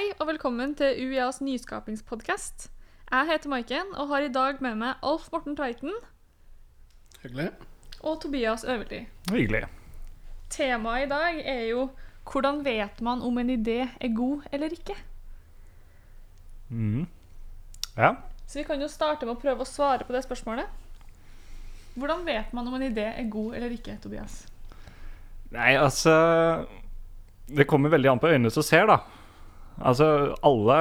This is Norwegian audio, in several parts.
Hei og velkommen til UiAs nyskapingspodkast. Jeg heter Maiken og har i dag med meg Alf Morten Tveiten Hyggelig. og Tobias Øverli. Hyggelig. Temaet i dag er jo hvordan vet man om en idé er god eller ikke? Mm. Ja. Så vi kan jo starte med å prøve å svare på det spørsmålet. Hvordan vet man om en idé er god eller ikke, Tobias? Nei, altså Det kommer veldig an på øynene som ser, da. Altså, alle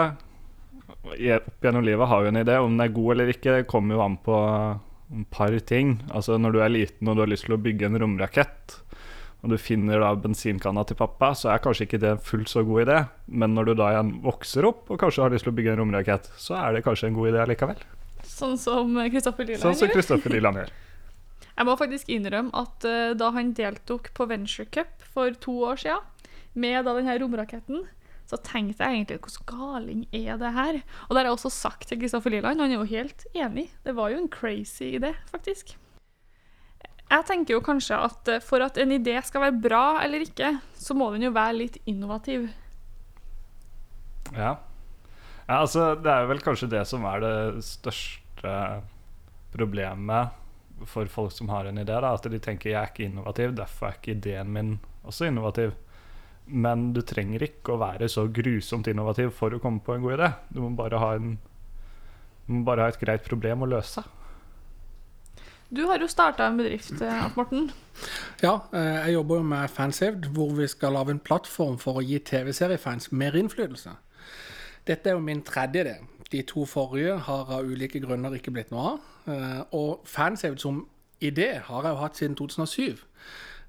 opp gjennom livet har jo en idé. Om den er god eller ikke, det kommer jo an på et par ting. Altså, når du er liten og du har lyst til å bygge en romrakett, og du finner da bensinkanna til pappa, så er kanskje ikke det en fullt så god idé. Men når du da igjen vokser opp og kanskje har lyst til å bygge en romrakett, så er det kanskje en god idé likevel. Sånn som Kristoffer Liland Sånn som gjør. Kristoffer Liland gjør. Jeg må faktisk innrømme at uh, da han deltok på Venture Cup for to år siden, med da denne romraketten, så tenkte jeg egentlig hvordan galing er det her? Og det har jeg også sagt til Kristoffer Liland, han er jo helt enig. Det var jo en crazy idé, faktisk. Jeg tenker jo kanskje at eh, for at en idé skal være bra eller ikke, så må den jo være litt innovativ. Ja. ja, altså det er vel kanskje det som er det største problemet for folk som har en idé. Da, at de tenker jeg er ikke innovativ, derfor er ikke ideen min også innovativ. Men du trenger ikke å være så grusomt innovativ for å komme på en god idé. Du må bare ha, en, du må bare ha et greit problem å løse. Du har jo starta en bedrift, eh, Morten. Ja, eh, jeg jobber jo med Fansaved, hvor vi skal lage en plattform for å gi TV-seriefans mer innflytelse. Dette er jo min tredje idé. De to forrige har av ulike grunner ikke blitt noe av. Eh, Og Fansaved som idé har jeg jo hatt siden 2007.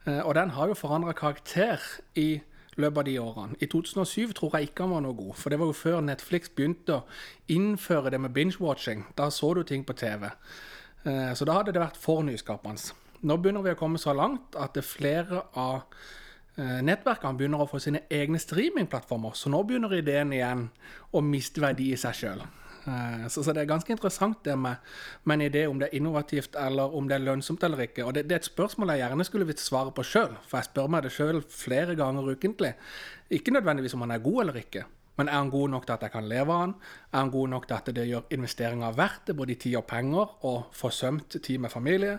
Eh, Og den har jo forandra karakter i løpet av de årene. I 2007 tror jeg ikke han var noe god, for det var jo før Netflix begynte å innføre det med binge-watching. Da så du ting på TV. Eh, Så da hadde det vært for nyskapende. Nå begynner vi å komme så langt at er flere av eh, nettverkene begynner å få sine egne streamingplattformer. Så nå begynner ideen igjen å miste verdi i seg sjøl. Så, så det er ganske interessant det med, med en idé om det er innovativt eller om det er lønnsomt eller ikke. Og det, det er et spørsmål jeg gjerne skulle visst svare på sjøl, for jeg spør meg det sjøl flere ganger ukentlig. Ikke nødvendigvis om han er god eller ikke. Men er han god nok til at jeg kan leve av han? Er han god nok til at det gjør investeringer verdt det, både i tid og penger, og forsømt tid med familie?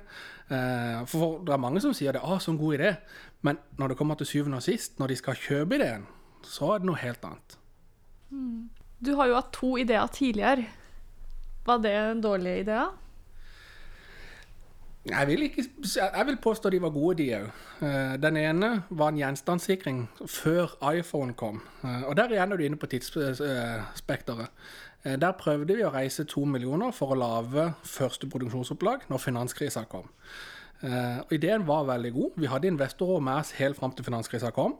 Eh, For det er mange som sier det er så en god idé, men når det kommer til syvende og sist, når de skal kjøpe ideen, så er det noe helt annet. Du har jo hatt to ideer tidligere. Var det en dårlig idé? Jeg vil, ikke, jeg vil påstå de var gode, de òg. Den ene var en gjenstandssikring før iPhone kom. Eh, Og der igjen er du inne på tidsspekteret. Eh, Der prøvde vi å reise to millioner for å lage første produksjonsopplag når finanskrisa kom. Eh, Og ideen var veldig god. Vi hadde investorer med oss helt fram til finanskrisa kom.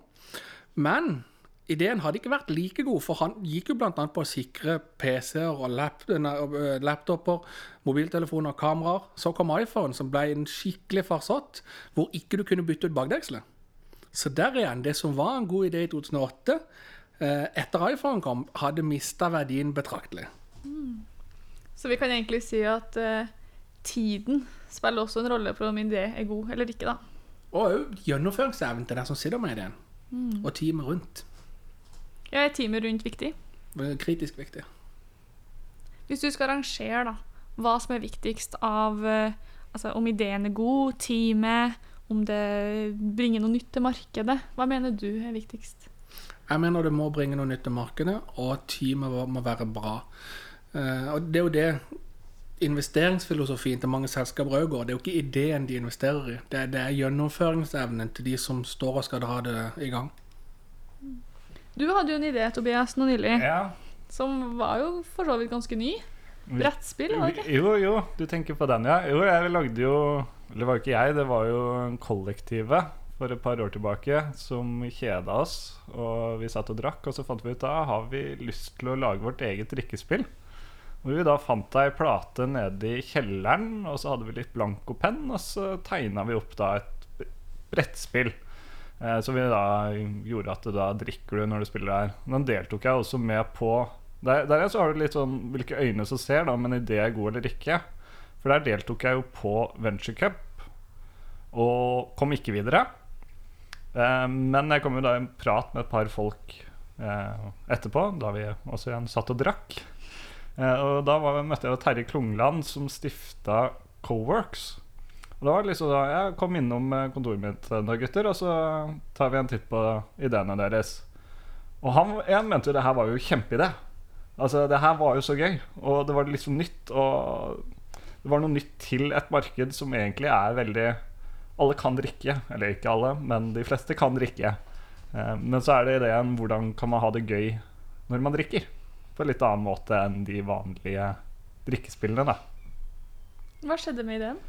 Men ideen hadde ikke vært like god, for han gikk jo bl.a. på å sikre PC-er og lap øh, laptoper, mobiltelefoner og kameraer. Så kom iPhone, som ble en skikkelig farsott, hvor ikke du kunne bytte ut bakdekselet. Så der igjen, det som var en god idé i 2008, eh, etter iPhone kom, hadde mista verdien betraktelig. Så vi kan egentlig si at uh, tiden spiller også en rolle på om en idé er god eller ikke, da. Og òg gjennomføringsevnen til den som sitter med ideen, og teamet rundt. Ja, er teamet rundt viktig? Kritisk viktig. Hvis du skal rangere da, hva som er viktigst av eh, altså, om ideen er god, teamet, om det bringer noe nytt til markedet, hva mener du er viktigst? Jeg mener det må bringe noe nytt til markedet, og teamet må- være bra. Eh, og det er jo det investeringsfilosofien til mange selskaper òg går. Det er jo ikke ideen de investerer i, det er, det er gjennomføringsevnen til de som står og skal dra det i gang. Du hadde jo en idé, Tobias, nå nylig, Ja. som var jo for så vidt ganske ny. Brettspill, var det ikke? Jo, jo, du tenker på den, ja. Jo, jeg lagde jo Eller det var ikke jeg, det var jo kollektivet for et par år tilbake som kjeda oss. Og vi satt og drakk, og så fant vi ut da har vi lyst til å lage vårt eget drikkespill. Hvor vi da fant ei plate nede i kjelleren, og så hadde vi litt blankopenn, og så tegna vi opp da et brettspill. Eh, Så vi da gjorde at da drikker du når du spiller her. Den deltok jeg også med på Der, der så har du litt sånn hvilke øyne som ser da, men en idé er god eller ikke. For der deltok jeg jo på Venture Cup og kom ikke videre. Eh, men jeg kom jo da i en prat med et par folk eh, etterpå, da vi også igjen satt og drakk. Eh, og da var, møtte jeg Terje Klungland, som stifta Coworks. Og da var det liksom da Jeg kom innom eh, kontoret mitt da, gutter, og så tar vi en titt på ideene deres. Og han en mente jo det her var jo kjempeidé. Altså, det her var jo så gøy, og det var så nytt. Og det var noe nytt til et marked som egentlig er veldig Alle kan drikke. Eller ikke alle, men de fleste kan drikke. Eh, men så er det ideen hvordan kan man ha det gøy når man drikker? På en litt annen måte enn de vanlige drikkespillene, da. Hva skjedde med ideen?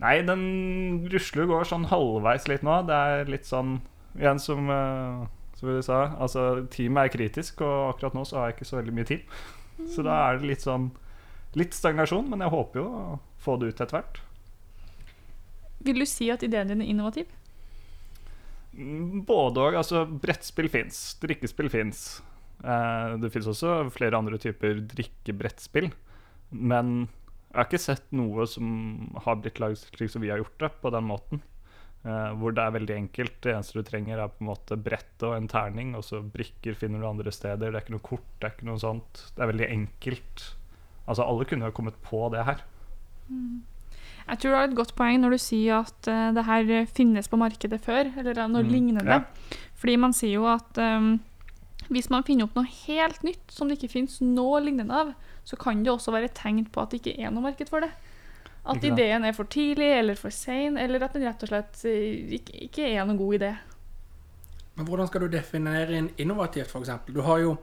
Nei, den rusler og går sånn halvveis litt nå. Det er litt sånn Igjen som, uh, som du sa, altså teamet er kritisk, og akkurat nå så har jeg ikke så veldig mye tid. Så da er det litt sånn Litt stagnasjon, men jeg håper jo å få det ut etter hvert. Vil du si at ideen din er innovativ? Mm, Både og. Altså, brettspill fins. Drikkespill fins. Eh, det fins også flere andre typer drikkebrettspill. Men jeg har ikke sett noe som har blitt lagd slik som vi har gjort det, på den måten. Eh, hvor det er veldig enkelt. Det eneste du trenger, er på en måte brettet og en terning, og så brikker finner du andre steder. Det er ikke noe kort, det er ikke noe sånt. Det er veldig enkelt. Altså, alle kunne jo kommet på det her. Jeg tror du har et godt poeng når du sier at uh, det her finnes på markedet før, eller noe Mm, lignende. ja. Fordi man sier jo at um, hvis man finner opp noe helt nytt som det ikke finnes noe lignende av, så kan det også være et tegn på at det ikke er noe marked for det. At ideen er for tidlig eller for sein, eller at den rett og slett eh, ikke, ikke er noen god idé. Men hvordan skal du definere en innovativt, f.eks.? Du har jo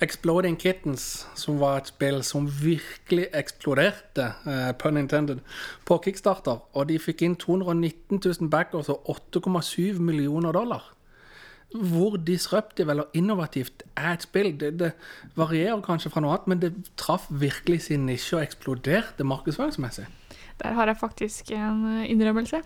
Exploding Kittens, som var et spill som virkelig eksploderte, eh, pun intended, på Kickstarter. Og de fikk inn 219 000 backers og 8,7 millioner dollar. Hvor disruptive eller innovativt er et spill? Det, det varierer kanskje fra noe annet, men det traff virkelig sin nisje og eksploderte markedsføringsmessig. Der har jeg faktisk en eh, innrømmelse.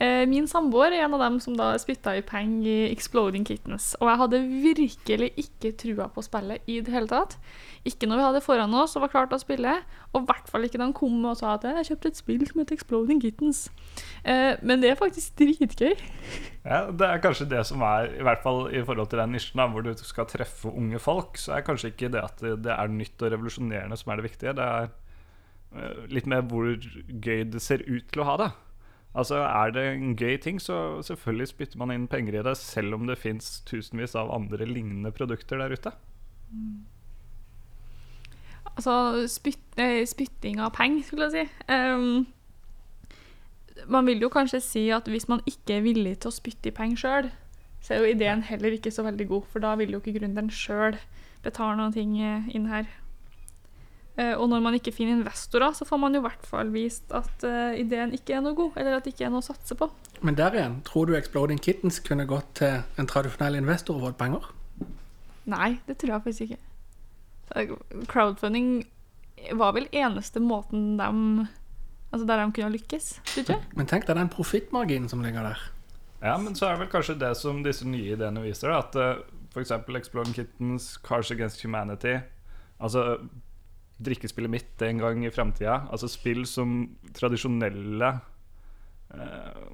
Eh, Min samboer er en av dem som da spytta i penger i Exploding Kittens. Og jeg hadde virkelig ikke trua på spillet i det hele tatt. Ikke når vi hadde det foran oss og var klart å spille, og i hvert fall ikke da han kom og sa at jeg kjøpte et spill som heter Exploding Kittens. Eh, Men det er faktisk dritgøy. Ja, Det er kanskje det som er, i hvert fall i forhold til den nisjen da, hvor du skal treffe unge folk, så er kanskje ikke det at det, er nytt og revolusjonerende som er det viktige. Det er litt med hvor gøy det ser ut til å ha det. Altså Er det en gøy ting, så selvfølgelig spytter man inn penger i det, selv om det fins tusenvis av andre lignende produkter der ute. Altså spytt, eh, spytting av penger, skulle jeg si. Um, man vil jo kanskje si at hvis man ikke er villig til å spytte i penger sjøl, så er jo ideen heller ikke så veldig god, for da vil jo ikke gründeren sjøl betale noen ting eh, inn her. Eh, og når man ikke finner investorer, så får man jo i hvert fall vist at eh, ideen ikke er noe god, eller at det ikke er noe å satse på. Men der igjen, tror du Exploding Kittens kunne gått til en tradisjonell investor og fått penger? Nei, det tror jeg faktisk ikke. Eh, Crowdfunding var vel eneste måten de Altså der de kunne lykkes, tror du ikke? Men tenk deg den profittmarginen som ligger der. Ja, men så er det vel kanskje det som disse nye ideene viser. At f.eks. Exploding Kittens, Cars Against Humanity Altså drikkespillet mitt en gang i framtida. Altså spill som tradisjonelle eh,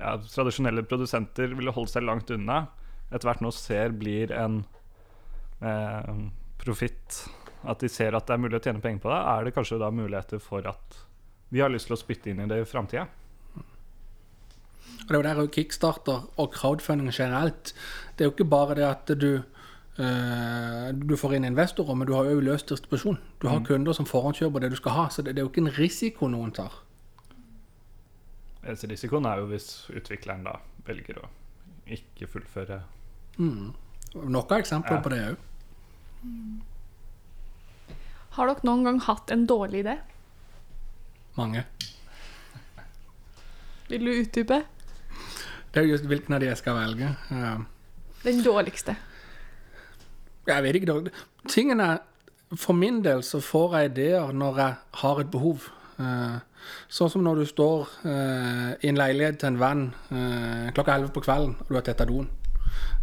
ja, Tradisjonelle produsenter ville holdt seg langt unna. Etter hvert nå ser blir en eh, profitt. At de ser at det er mulig å tjene penger på det, er det kanskje da muligheter for at de har lyst til å spytte inn i det i framtida. Og det er jo der kickstarter og crowdfunding generelt. Det er jo ikke bare det at du du får inn investorer, men du har jo løst distribusjon. Du har kunder som forhåndskjøper det du skal ha, så det, det er jo ikke en risiko noen tar. Så risikoen er jo hvis utvikleren da velger å ikke fullføre Mm. Noen eksempler Ja. på det òg. Har dere noen gang hatt en dårlig idé? Mange. Vil du utdype? Det er jo just hvilken av de jeg skal velge. Eh, Den dårligste. Jeg vet ikke. Det. Tingen For min del så får jeg ideer når jeg har et behov. Eh, sånn som når du står eh, i en leilighet til en venn eh, klokka 11 på kvelden, og du har tetta doen.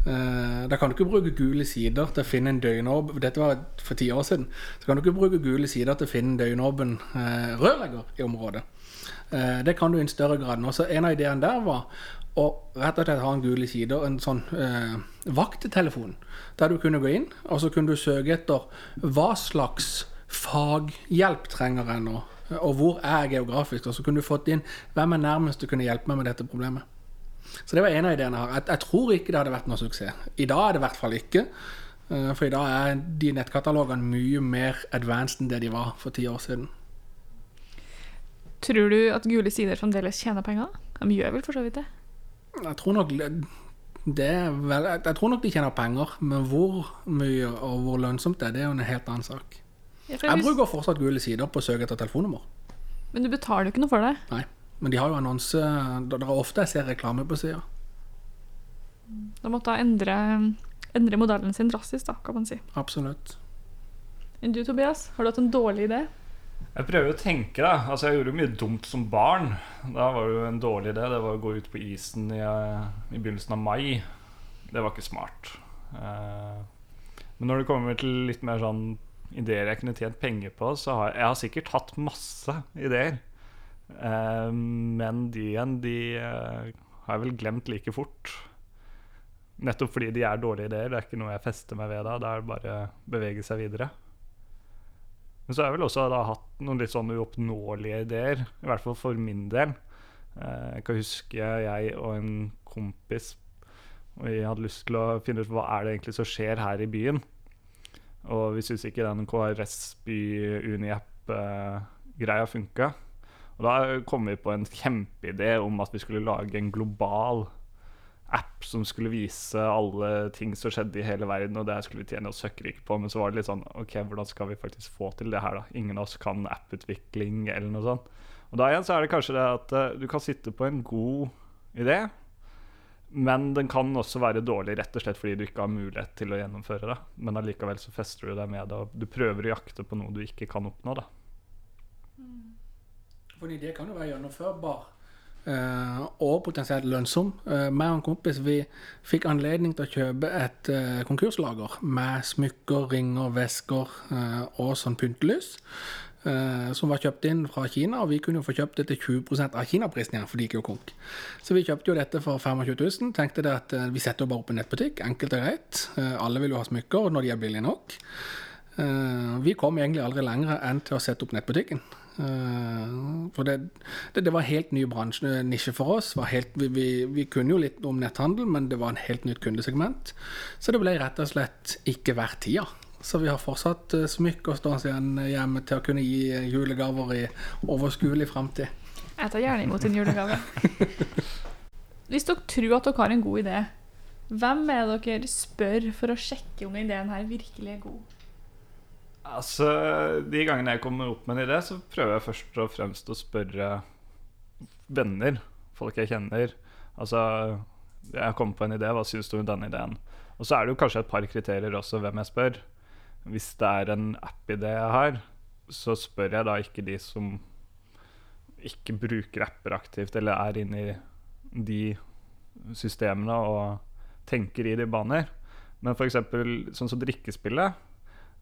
Uh, da kan du ikke bruke gule sider til å finne en døgnåb Dette var for ti år siden. Så kan du ikke bruke gule sider til å finne en døgnåpen uh, rørlegger i området. Eh, det kan du i en større grad nå. Så en av ideene der var å rett og slett ha en gule og en sånn eh, vakttelefon, der du kunne gå inn, og så kunne du søke etter hva slags faghjelp trenger jeg nå, og hvor er jeg geografisk, og så kunne du fått inn hvem er nærmest du kunne hjelpe meg med dette problemet. Så det var en av ideene her. Jeg, jeg tror ikke det hadde vært noe suksess. I dag er det i hvert fall ikke. eh, For i dag er de nettkatalogene mye mer advanced enn det de var for ti år siden. Tror du at gule sider fremdeles tjener penger? De gjør vel for så vidt det. Jeg tror nok det vel, jeg tror nok de tjener penger, men hvor mye og hvor lønnsomt det er, det er jo en helt annen sak. Jeg, Jeg bruker fortsatt gule sider på å søke etter telefonnummer. Men du betaler jo ikke noe for det. Nei. Men de har jo annonse Det er ofte jeg ser reklame på sida. Da måtte hun endre, endre modellen sin drastisk, da, kan man si. Absolutt. Enn du, Tobias? Har du hatt en dårlig idé? Jeg prøver å tenke, da. Altså, jeg gjorde mye dumt som barn. Da var det jo en dårlig idé. Det var å gå ut på isen i, eh, i begynnelsen av mai. Det var ikke smart. Uh, men når det kommer til litt mer sånn ideer jeg kunne tjent penger på, så har jeg, jeg har sikkert hatt masse ideer. Uh, men de igjen, de uh, har jeg vel glemt like fort. Nettopp fordi de er dårlige ideer. Det er ikke noe jeg fester meg ved da. Det er bare å bevege seg videre. Men så har jeg vel også da hatt noen litt sånn uoppnåelige ideer, i hvert fall for min del. Eh, Jeg kan huske jeg og en kompis og vi hadde lyst til å finne ut hva er det egentlig som skjer her i byen. Og vi syntes ikke den KRS-by-Uniapp-greia funka. Og da kom vi på en kjempeidé om at vi skulle lage en global app som skulle vise alle ting som skjedde i hele verden, og det skulle vi tjene oss søkkrike på. Men så var det litt sånn OK, hvordan skal vi faktisk få til det her, da? Ingen av oss kan apputvikling eller noe sånt. Og da igjen så er det kanskje det at eh, du kan sitte på en god idé, men den kan også være dårlig rett og slett fordi du ikke har mulighet til å gjennomføre det. Men allikevel så fester du deg med det, og du prøver å jakte på noe du ikke kan oppnå, da. Fordi det kan jo være gjennomførbar og potensielt lønnsom. Uh, meg og en kompis vi fikk anledning til å kjøpe et eh, konkurslager med smykker, ringer, vesker eh, og sånn pyntelys. eh, som var kjøpt inn fra Kina, og vi kunne jo få kjøpt det til 20% av Kinaprisen igjen, for de gikk jo konk. Så vi kjøpte jo dette for 25 000. Tenkte det at eh, vi setter jo bare opp en nettbutikk, enkelt og greit. Eh, alle vil jo ha smykker når de er billige nok. Eh, vi kom egentlig aldri lenger enn til å sette opp nettbutikken. Eh, for det, det, det var helt ny bransje, nisje for oss. Var helt, vi, vi, vi kunne jo litt om netthandel, men det var en helt nytt kundesegment. Så det ble rett og slett ikke verdt tida. Så vi har fortsatt eh, smykker stående igjen hjemme til å kunne gi eh, julegaver i overskuelig framtid. Jeg tar gjerne imot en julegave. Hvis dere tror at dere har en god idé, hvem er det dere spør for å sjekke om ideen her virkelig er god? Altså, De gangene jeg kommer opp med en idé, så prøver jeg først og fremst å spørre venner, folk jeg kjenner. Altså, jeg kommer på en idé, hva syns du om denne ideen? Og så er det jo kanskje et par kriterier også hvem jeg spør. Hvis det er en app-idé jeg har, så spør jeg da ikke de som ikke bruker apper aktivt, eller er inne i de systemene og tenker i de baner. Men f.eks. sånn som drikkespillet.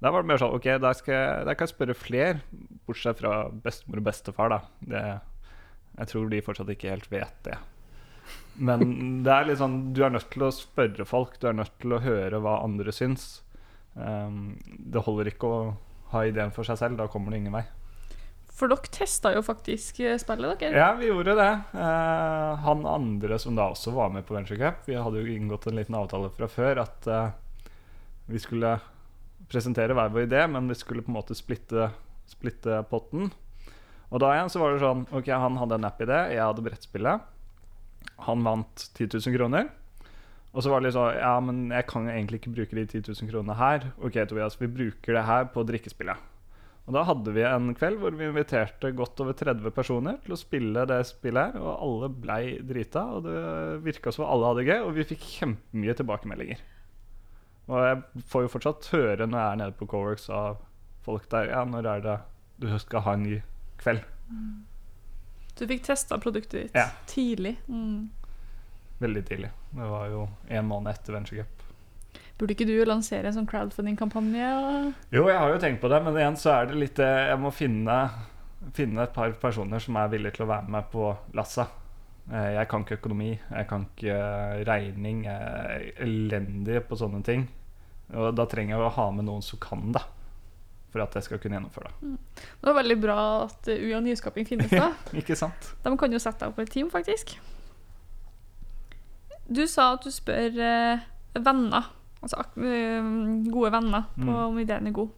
Der var det mer sånn OK, der, jeg, der kan jeg spørre flere, bortsett fra bestemor og bestefar, da. Det, jeg tror de fortsatt ikke helt vet det. Men det er litt sånn du er nødt til å spørre folk, du er nødt til å høre hva andre syns. Um, det holder ikke å ha ideen for seg selv, da kommer det ingen vei. For dere testa jo faktisk eh, spillet, dere. Ja, vi gjorde det. Eh, han andre som da også var med på Venture Cup Vi hadde jo inngått en liten avtale fra før at eh, vi skulle presentere hver vår idé, men vi skulle på en måte splitte, splitte potten. Og da igjen så var det sånn Ok, han hadde en app-idé, jeg hadde brettspillet. Han vant 10 000 kroner. Og så var det litt sånn Ja, men jeg kan egentlig ikke bruke de 10 000 kronene her. Ok, Tobias, vi bruker det her på drikkespillet. Og da hadde vi en kveld hvor vi inviterte godt over 30 personer til å spille det spillet her, og alle blei drita, og det virka som alle hadde gøy, og vi fikk kjempemye tilbakemeldinger. Og jeg får jo fortsatt høre når jeg er nede på Coworks av folk der Ja, når er det du skal ha en ny kveld? Du fikk testa produktet ditt Ja. tidlig. Mm. veldig tidlig. Det var jo en måned etter Venture Cup. Burde ikke du lansere en sånn crowdfunding-kampanje? Jo, jeg har jo tenkt på det, men igjen så er det litt eh, Jeg må finne, finne et par personer som er villige til å være med på lasset. Eh, Jeg kan ikke økonomi, jeg kan ikke eh, regning. Jeg er elendig på sånne ting. Og da trenger jeg å ha med noen som kan det, for at jeg skal kunne gjennomføre det. Det er veldig bra at UiA Nyskaping finnes da. Ikke sant? De kan jo sette deg opp på et team, faktisk. Du sa at du spør eh, venner, altså eh, gode venner, på Mm. om ideen er god.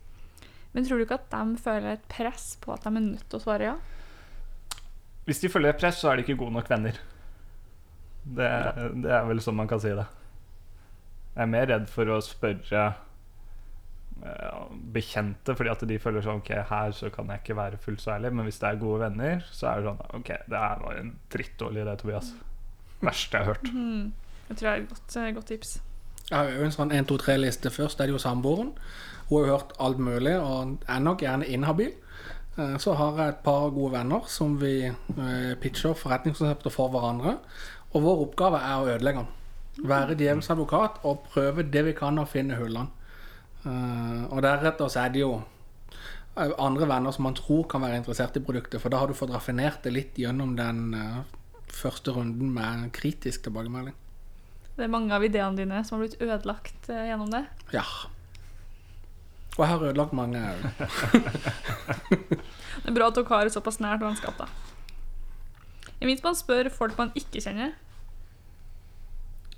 Men tror du ikke at de føler et press på at de er nødt til å svare ja? Hvis de følger press, så er de ikke gode nok venner. Det, det er vel sånn man kan si det. Jeg er mer redd for å spørre eh, bekjente, fordi at de føler sånn Ok, her så kan jeg ikke være fullt så ærlig, men hvis det er gode venner, så er det sånn Ok, det her var en drittdårlig idé, Tobias. Verste jeg har hørt. Jeg Det tror det er et godt, eh, godt tips. Jeg har jo en sånn 1-2-3-liste først. Det er jo samboeren. Hun har jo hørt alt mulig og er nok gjerne inhabil. Eh, Så har jeg et par gode venner som vi eh, pitcher forretningskonsepter for hverandre. Og vår oppgave er å ødelegge den. Være djevelens advokat og prøve det vi kan å finne hullene. Eh, Og deretter så er det jo andre venner som man tror kan være interessert i produktet. For da har du fått raffinert det litt gjennom den første runden med kritisk tilbakemelding. Det er mange av ideene dine som har blitt ødelagt gjennom det. Ja. Og jeg har ødelagt mange òg. Det er bra at dere har et såpass nært vennskap, da. Jeg minst man spør folk man ikke kjenner.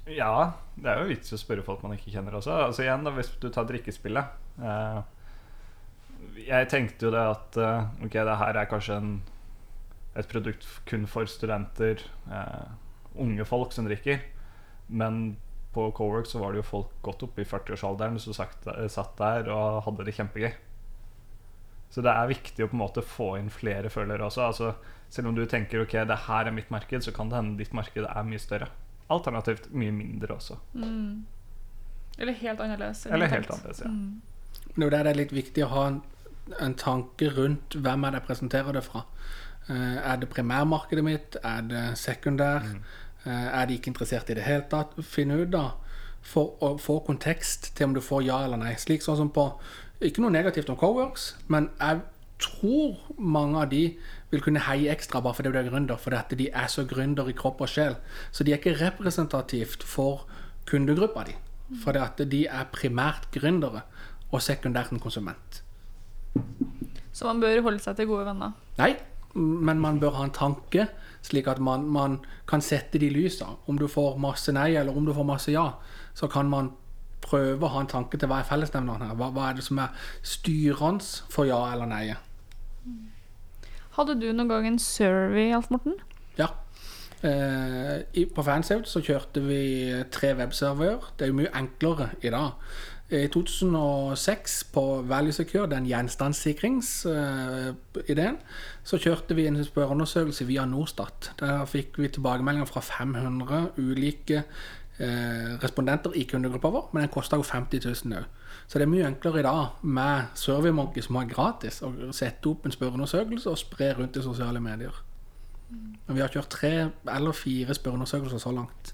Ja, det er jo vits å spørre folk man ikke kjenner også. Altså igjen da, Hvis du tar drikkespillet eh, Jeg tenkte jo det at eh, Ok, det her er kanskje en, et produkt kun for studenter, eh, unge folk som drikker. Men på Cowork så var det jo folk godt opp i 40-årsalderen som eh, satt der og hadde det kjempegøy. Så det er viktig å på en måte få inn flere følgere også. Altså, selv om du tenker ok, det her er mitt marked, så kan det hende ditt marked er mye større. Alternativt mye mindre også. Mm. Eller helt annerledes. Eller helt annerledes, ja. Mm. Det er det er litt viktig å ha en, en tanke rundt hvem er det jeg presenterer det fra. Eh, er det primærmarkedet mitt? Er det sekundær? Eh, er de ikke interessert i det hele tatt? Finn ut, da, få kontekst til om du får ja eller nei. Slik sånn som på Ikke noe negativt om Coworks, men jeg tror mange av de vil kunne heie ekstra bare fordi de er gründer, fordi at de er så gründer i kropp og sjel. Så de er ikke representativt for kundegruppa di. Fordi at de er primært gründere og sekundært en konsument. Så man bør holde seg til gode venner. Nei, men man bør ha en tanke, slik at man, man kan sette de lysa. Om du får masse nei, eller om du får masse ja, så kan man prøve å ha en tanke til hva er fellesnevneren her. Hva, hva er det som er styrende for ja eller nei? Hadde du noen gang en survey, Alf Morten? Ja. Eh, i, på Fansout så kjørte vi tre webserver. Det er jo mye enklere i dag. I 2006 på Value Secure, den gjenstandssikringsideen, så kjørte vi en spørreundersøkelse via Norstat. Der fikk vi tilbakemeldinger fra 500 ulike respondenter i kundegruppa vår, men den kosta jo 50 000 òg. Så det er mye enklere i dag med SurveyMonkey som har gratis, å sette opp en spørreundersøkelse og spre rundt i sosiale medier. Men vi har kjørt tre eller fire spørreundersøkelser så langt.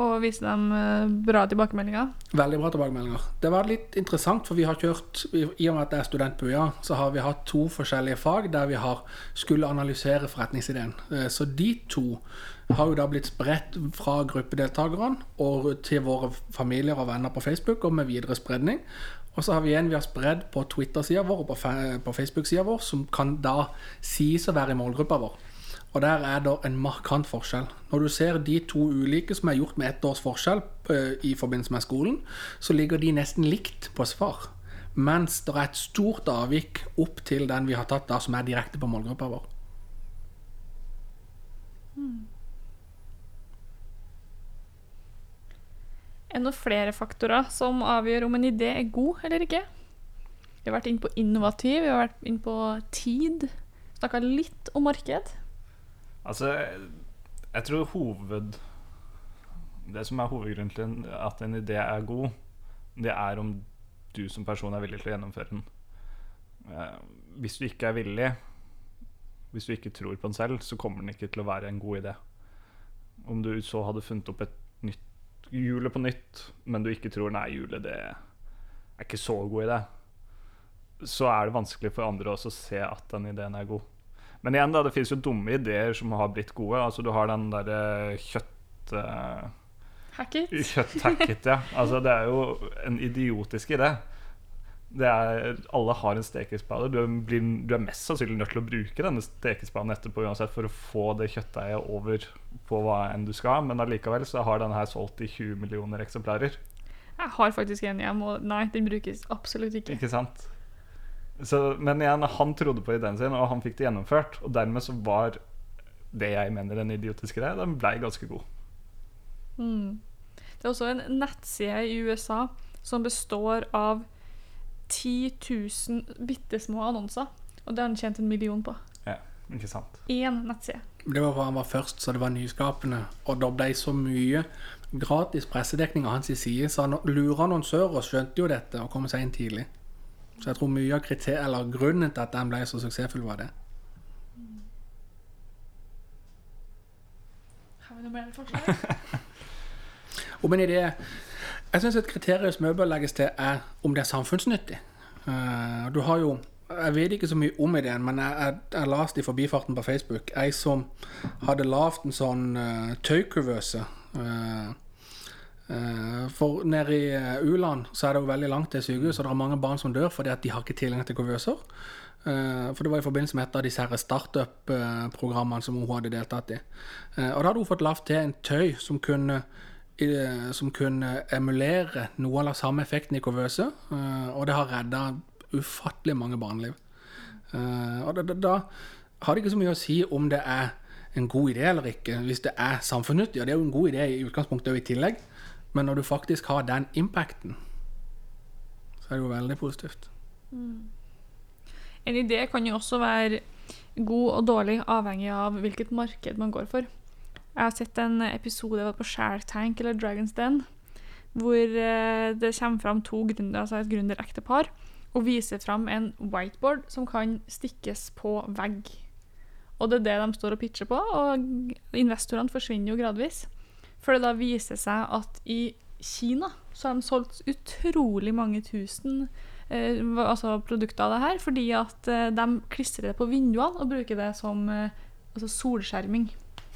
Og vise dem eh, bra tilbakemeldinger? Veldig bra tilbakemeldinger. Det var litt interessant, for vi har kjørt I og med at jeg er student på UiA, så har vi hatt to forskjellige fag der vi har skulle analysere forretningsideen. Eh, Så de to har jo da blitt spredt fra gruppedeltakerne og til våre familier og venner på Facebook, og med videre spredning. Og så har vi en vi har spredd på Twitter-sida vår og på Facebook-sida vår, som kan da sies å være i målgruppa vår. Og der er det en markant forskjell. Når du ser de to ulike som er gjort med ett års forskjell eh, i forbindelse med skolen, så ligger de nesten likt på svar. Mens det er et stort avvik opp til den vi har tatt da, som er direkte på målgruppa vår. Er det noen flere faktorer som avgjør om en idé er god eller ikke? Vi har vært inne på innovativ, vi har vært inne på tid. Snakka litt om marked. Altså, jeg tror hoved Det som er hovedgrunnen til at en idé er god, det er om du som person er villig til å gjennomføre den. Eh, Hvis du ikke er villig, hvis du ikke tror på den selv, så kommer den ikke til å være en god idé. Om du så hadde funnet opp et nytt hjulet på nytt, men du ikke tror nei, hjulet det er ikke så god idé, så er det vanskelig for andre også å se at den ideen er god. Men igjen, da, det fins jo dumme ideer som har blitt gode. Altså, du har den derre kjøtt... Uh, Hacket. Kjøtthacket, ja. Altså, det er jo en idiotisk idé. Det er, alle har en stekespade. Du, blir, du er mest sannsynlig nødt til å bruke denne stekespaden etterpå uansett for å få det kjøttdeiget over på hva enn du skal, men allikevel så har denne her solgt i 20 millioner eksemplarer. Jeg har faktisk en hjemme, og nei, den brukes absolutt ikke. Ikke sant? Så, men igjen, han trodde på ideen sin, og han fikk det gjennomført. Og dermed så var det jeg mener en idiotisk greie, den blei ganske god. Mm. Det er også en nettside i USA som består av 10 000 bitte små annonser. Og det har han tjent en million på. Ja, ikke sant? Én nettside. Det var for han var først, så det var nyskapende. Og da ble så mye gratis pressedekning av hans side, så han lurer annonsører skjønte jo dette og kom seg inn tidlig. Så jeg tror mye av kriter eller grunnen til at den ble så suksessfull, var det. Har vi noe mer forslag? Om en idé Jeg syns et kriterium som bør legges til, er om det er samfunnsnyttig. Eh, du har jo Jeg vet ikke så mye om ideen, men jeg, jeg, jeg leste i forbifarten på Facebook ei som hadde lagd en sånn uh, tøykuvøse. eh, for nede i eh, U-land så er det jo veldig langt til sykehus, og det er mange barn som dør fordi at de har ikke tilgang til kuvøser. Eh, for det var i forbindelse med et av disse startup-programmene som hun hadde deltatt i. Eh, og da hadde hun fått lagd til en tøy som kunne som kunne emulere noe av den samme effekten i kuvøse, eh, og det har redda ufattelig mange barneliv. Eh, og da, da, da har det ikke så mye å si om det er en god idé eller ikke, hvis det er samfunnsnyttig. Og det er jo en god idé i utgangspunktet og i tillegg, men når du faktisk har den impacten, så er det jo veldig positivt. En idé kan jo også være god og dårlig, avhengig av hvilket marked man går for. Jeg har sett en episode på Shark Tank eller Dragons Den, hvor eh, det kommer fram to gründere, altså et gründerektepar, og viser fram en whiteboard som kan stikkes på vegg. Og det er det de står og pitcher på, og investorene forsvinner jo gradvis. For det da viser seg at i Kina så har de solgt utrolig mange tusen eh, altså produkter av det her, fordi at eh, de klistrer det på vinduene og bruker det som eh, altså solskjerming.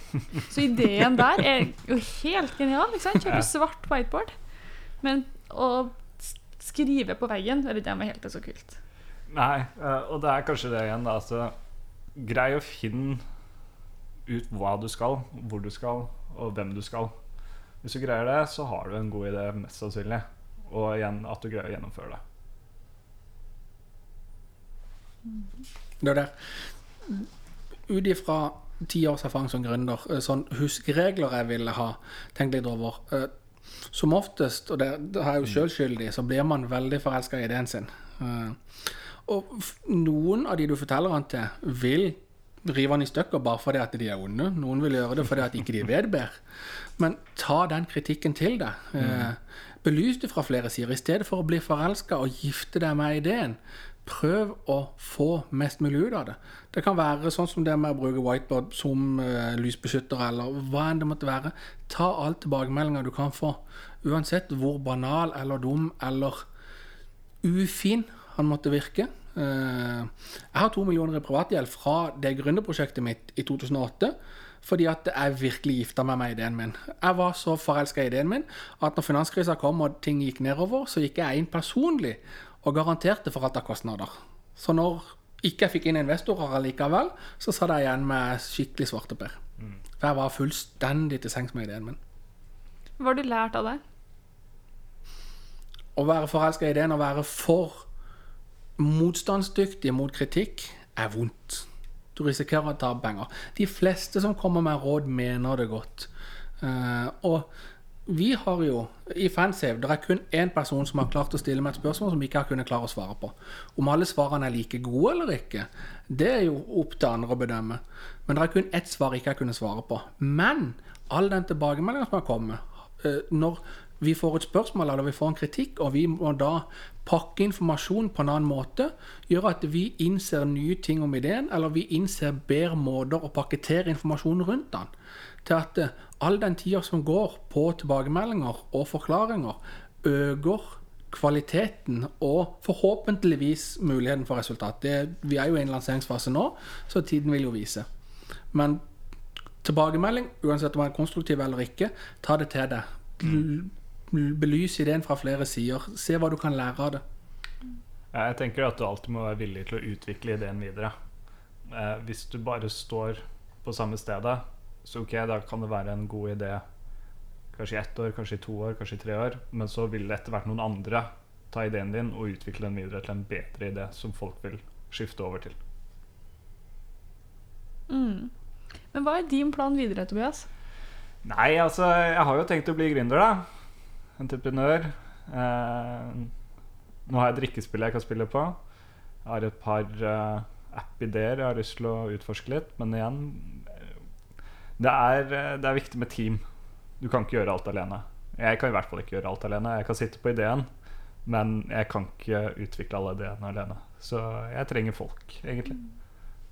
Så ideen der er jo helt genial. ikke sant? Kjøpe svart whiteboard. Men å skrive på veggen, det er ikke helt så kult. Nei, eh, og det er kanskje det igjen, da. Altså, grei å finne ut hva du skal, hvor du skal, og hvem du skal. Hvis du greier det, så har du en god idé, mest sannsynlig. Og igjen at du greier å gjennomføre det. Det er der. Ut ifra ti års erfaring som gründer, eh, sånn huskeregler jeg ville ha tenkt litt over eh, Som oftest, og det, det er jo sjøl skyld så blir man veldig forelska i ideen sin. Eh, Og noen av de du forteller han til, vil rive han i stykker bare fordi at de er onde. Noen vil gjøre det fordi at ikke de vet bedre. Men ta den kritikken til deg. Eh, belys det fra flere sider. I stedet for å bli forelska og gifte deg med ideen, prøv å få mest mulig ut av det. Det kan være sånn som det med å bruke whiteboard som uh, lysbeskytter, eller hva enn det måtte være. Ta alle tilbakemeldinger du kan få, uansett hvor banal eller dum eller ufin han måtte virke. Eh, jeg har to millioner i privatgjeld fra det gründerprosjektet mitt i 2008. Fordi at jeg virkelig gifta meg med ideen min. Jeg var så forelska i ideen min at når finanskrisa kom og ting gikk nedover, så gikk jeg inn personlig og garanterte for alt av kostnader. Så når ikke jeg fikk inn investorer allikevel, så satt jeg igjen med skikkelig svarteper. For jeg var fullstendig til sengs med ideen min. Hva har du lært av det? Å være forelska i ideen, og være for motstandsdyktig mot kritikk, er vondt. Du risikerer å ta penger. De fleste som kommer med råd, mener det godt. Uh, og vi har jo i Fansave det er kun én person som har klart å stille meg et spørsmål som ikke har kunnet klare å svare på. Om alle svarene er like gode eller ikke, det er jo opp til andre å bedømme. Men det er kun ett svar jeg ikke har kunnet svare på. Men all den tilbakemeldingen som har kommet, uh, når vi får et spørsmål eller vi får en kritikk, og vi må da pakke informasjon på en annen måte, gjør at vi innser nye ting om ideen, eller vi innser bedre måter å pakkettere informasjon rundt den. Til at eh, all den tida som går på tilbakemeldinger og forklaringer, øker kvaliteten og forhåpentligvis muligheten for resultat. Det, vi er jo i en lanseringsfase nå, så tiden vil jo vise. Men tilbakemelding, uansett om den er konstruktiv eller ikke, ta det til deg. L- Belys ideen fra flere sider. Se hva du kan lære av det. Jeg tenker at du alltid må være villig til å utvikle ideen videre. Eh, hvis du bare står på samme stedet, så ok, da kan det være en god idé kanskje i ett år, kanskje i to år, kanskje i tre år, men så vil det etter hvert noen andre ta ideen din og utvikle den videre til en bedre idé som folk vil skifte over til. Mm. Men hva er din plan videre, Tobias? Nei, altså, jeg har jo tenkt å bli gründer, da. Entreprenør. Eh, nå har jeg drikkespill jeg kan spille på. Jeg har et par eh, app-ideer jeg har lyst til å utforske litt. Men igjen det er, eh, det er viktig med team. Du kan ikke gjøre alt alene. Jeg kan i hvert fall ikke gjøre alt alene. Jeg kan sitte på ideen, men jeg kan ikke utvikle alle ideene alene. Så jeg trenger folk, egentlig.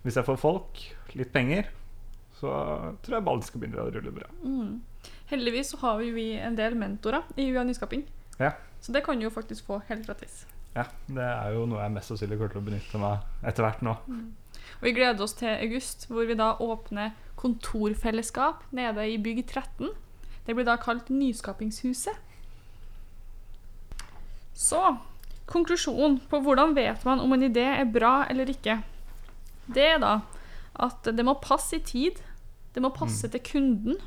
Hvis jeg får folk, litt penger, så tror jeg ballen skal begynne å rulle bra. Mm. Heldigvis så har vi en del mentorer i UiA Nyskaping. Ja. Så det kan du jo faktisk få helt gratis. Ja, det er jo noe jeg mest sannsynlig kommer til å benytte meg etter hvert nå. Og vi gleder oss til august, hvor vi da åpner kontorfellesskap nede i bygg 13. Det blir da kalt Nyskapingshuset. Så konklusjonen på hvordan vet man om en idé er bra eller ikke, det er da at det må passe i tid. Det må passe til kunden.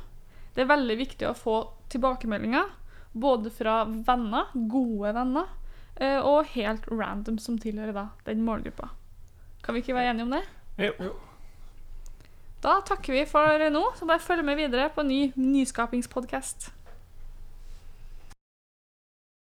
Det er veldig viktig å få tilbakemeldinger, både fra venner, gode venner, eh, og helt random som tilhører da den målgruppa. Kan vi ikke være enige om det? Jo. Da takker vi for nå, så bare følg med videre på ny nyskapingspodkast.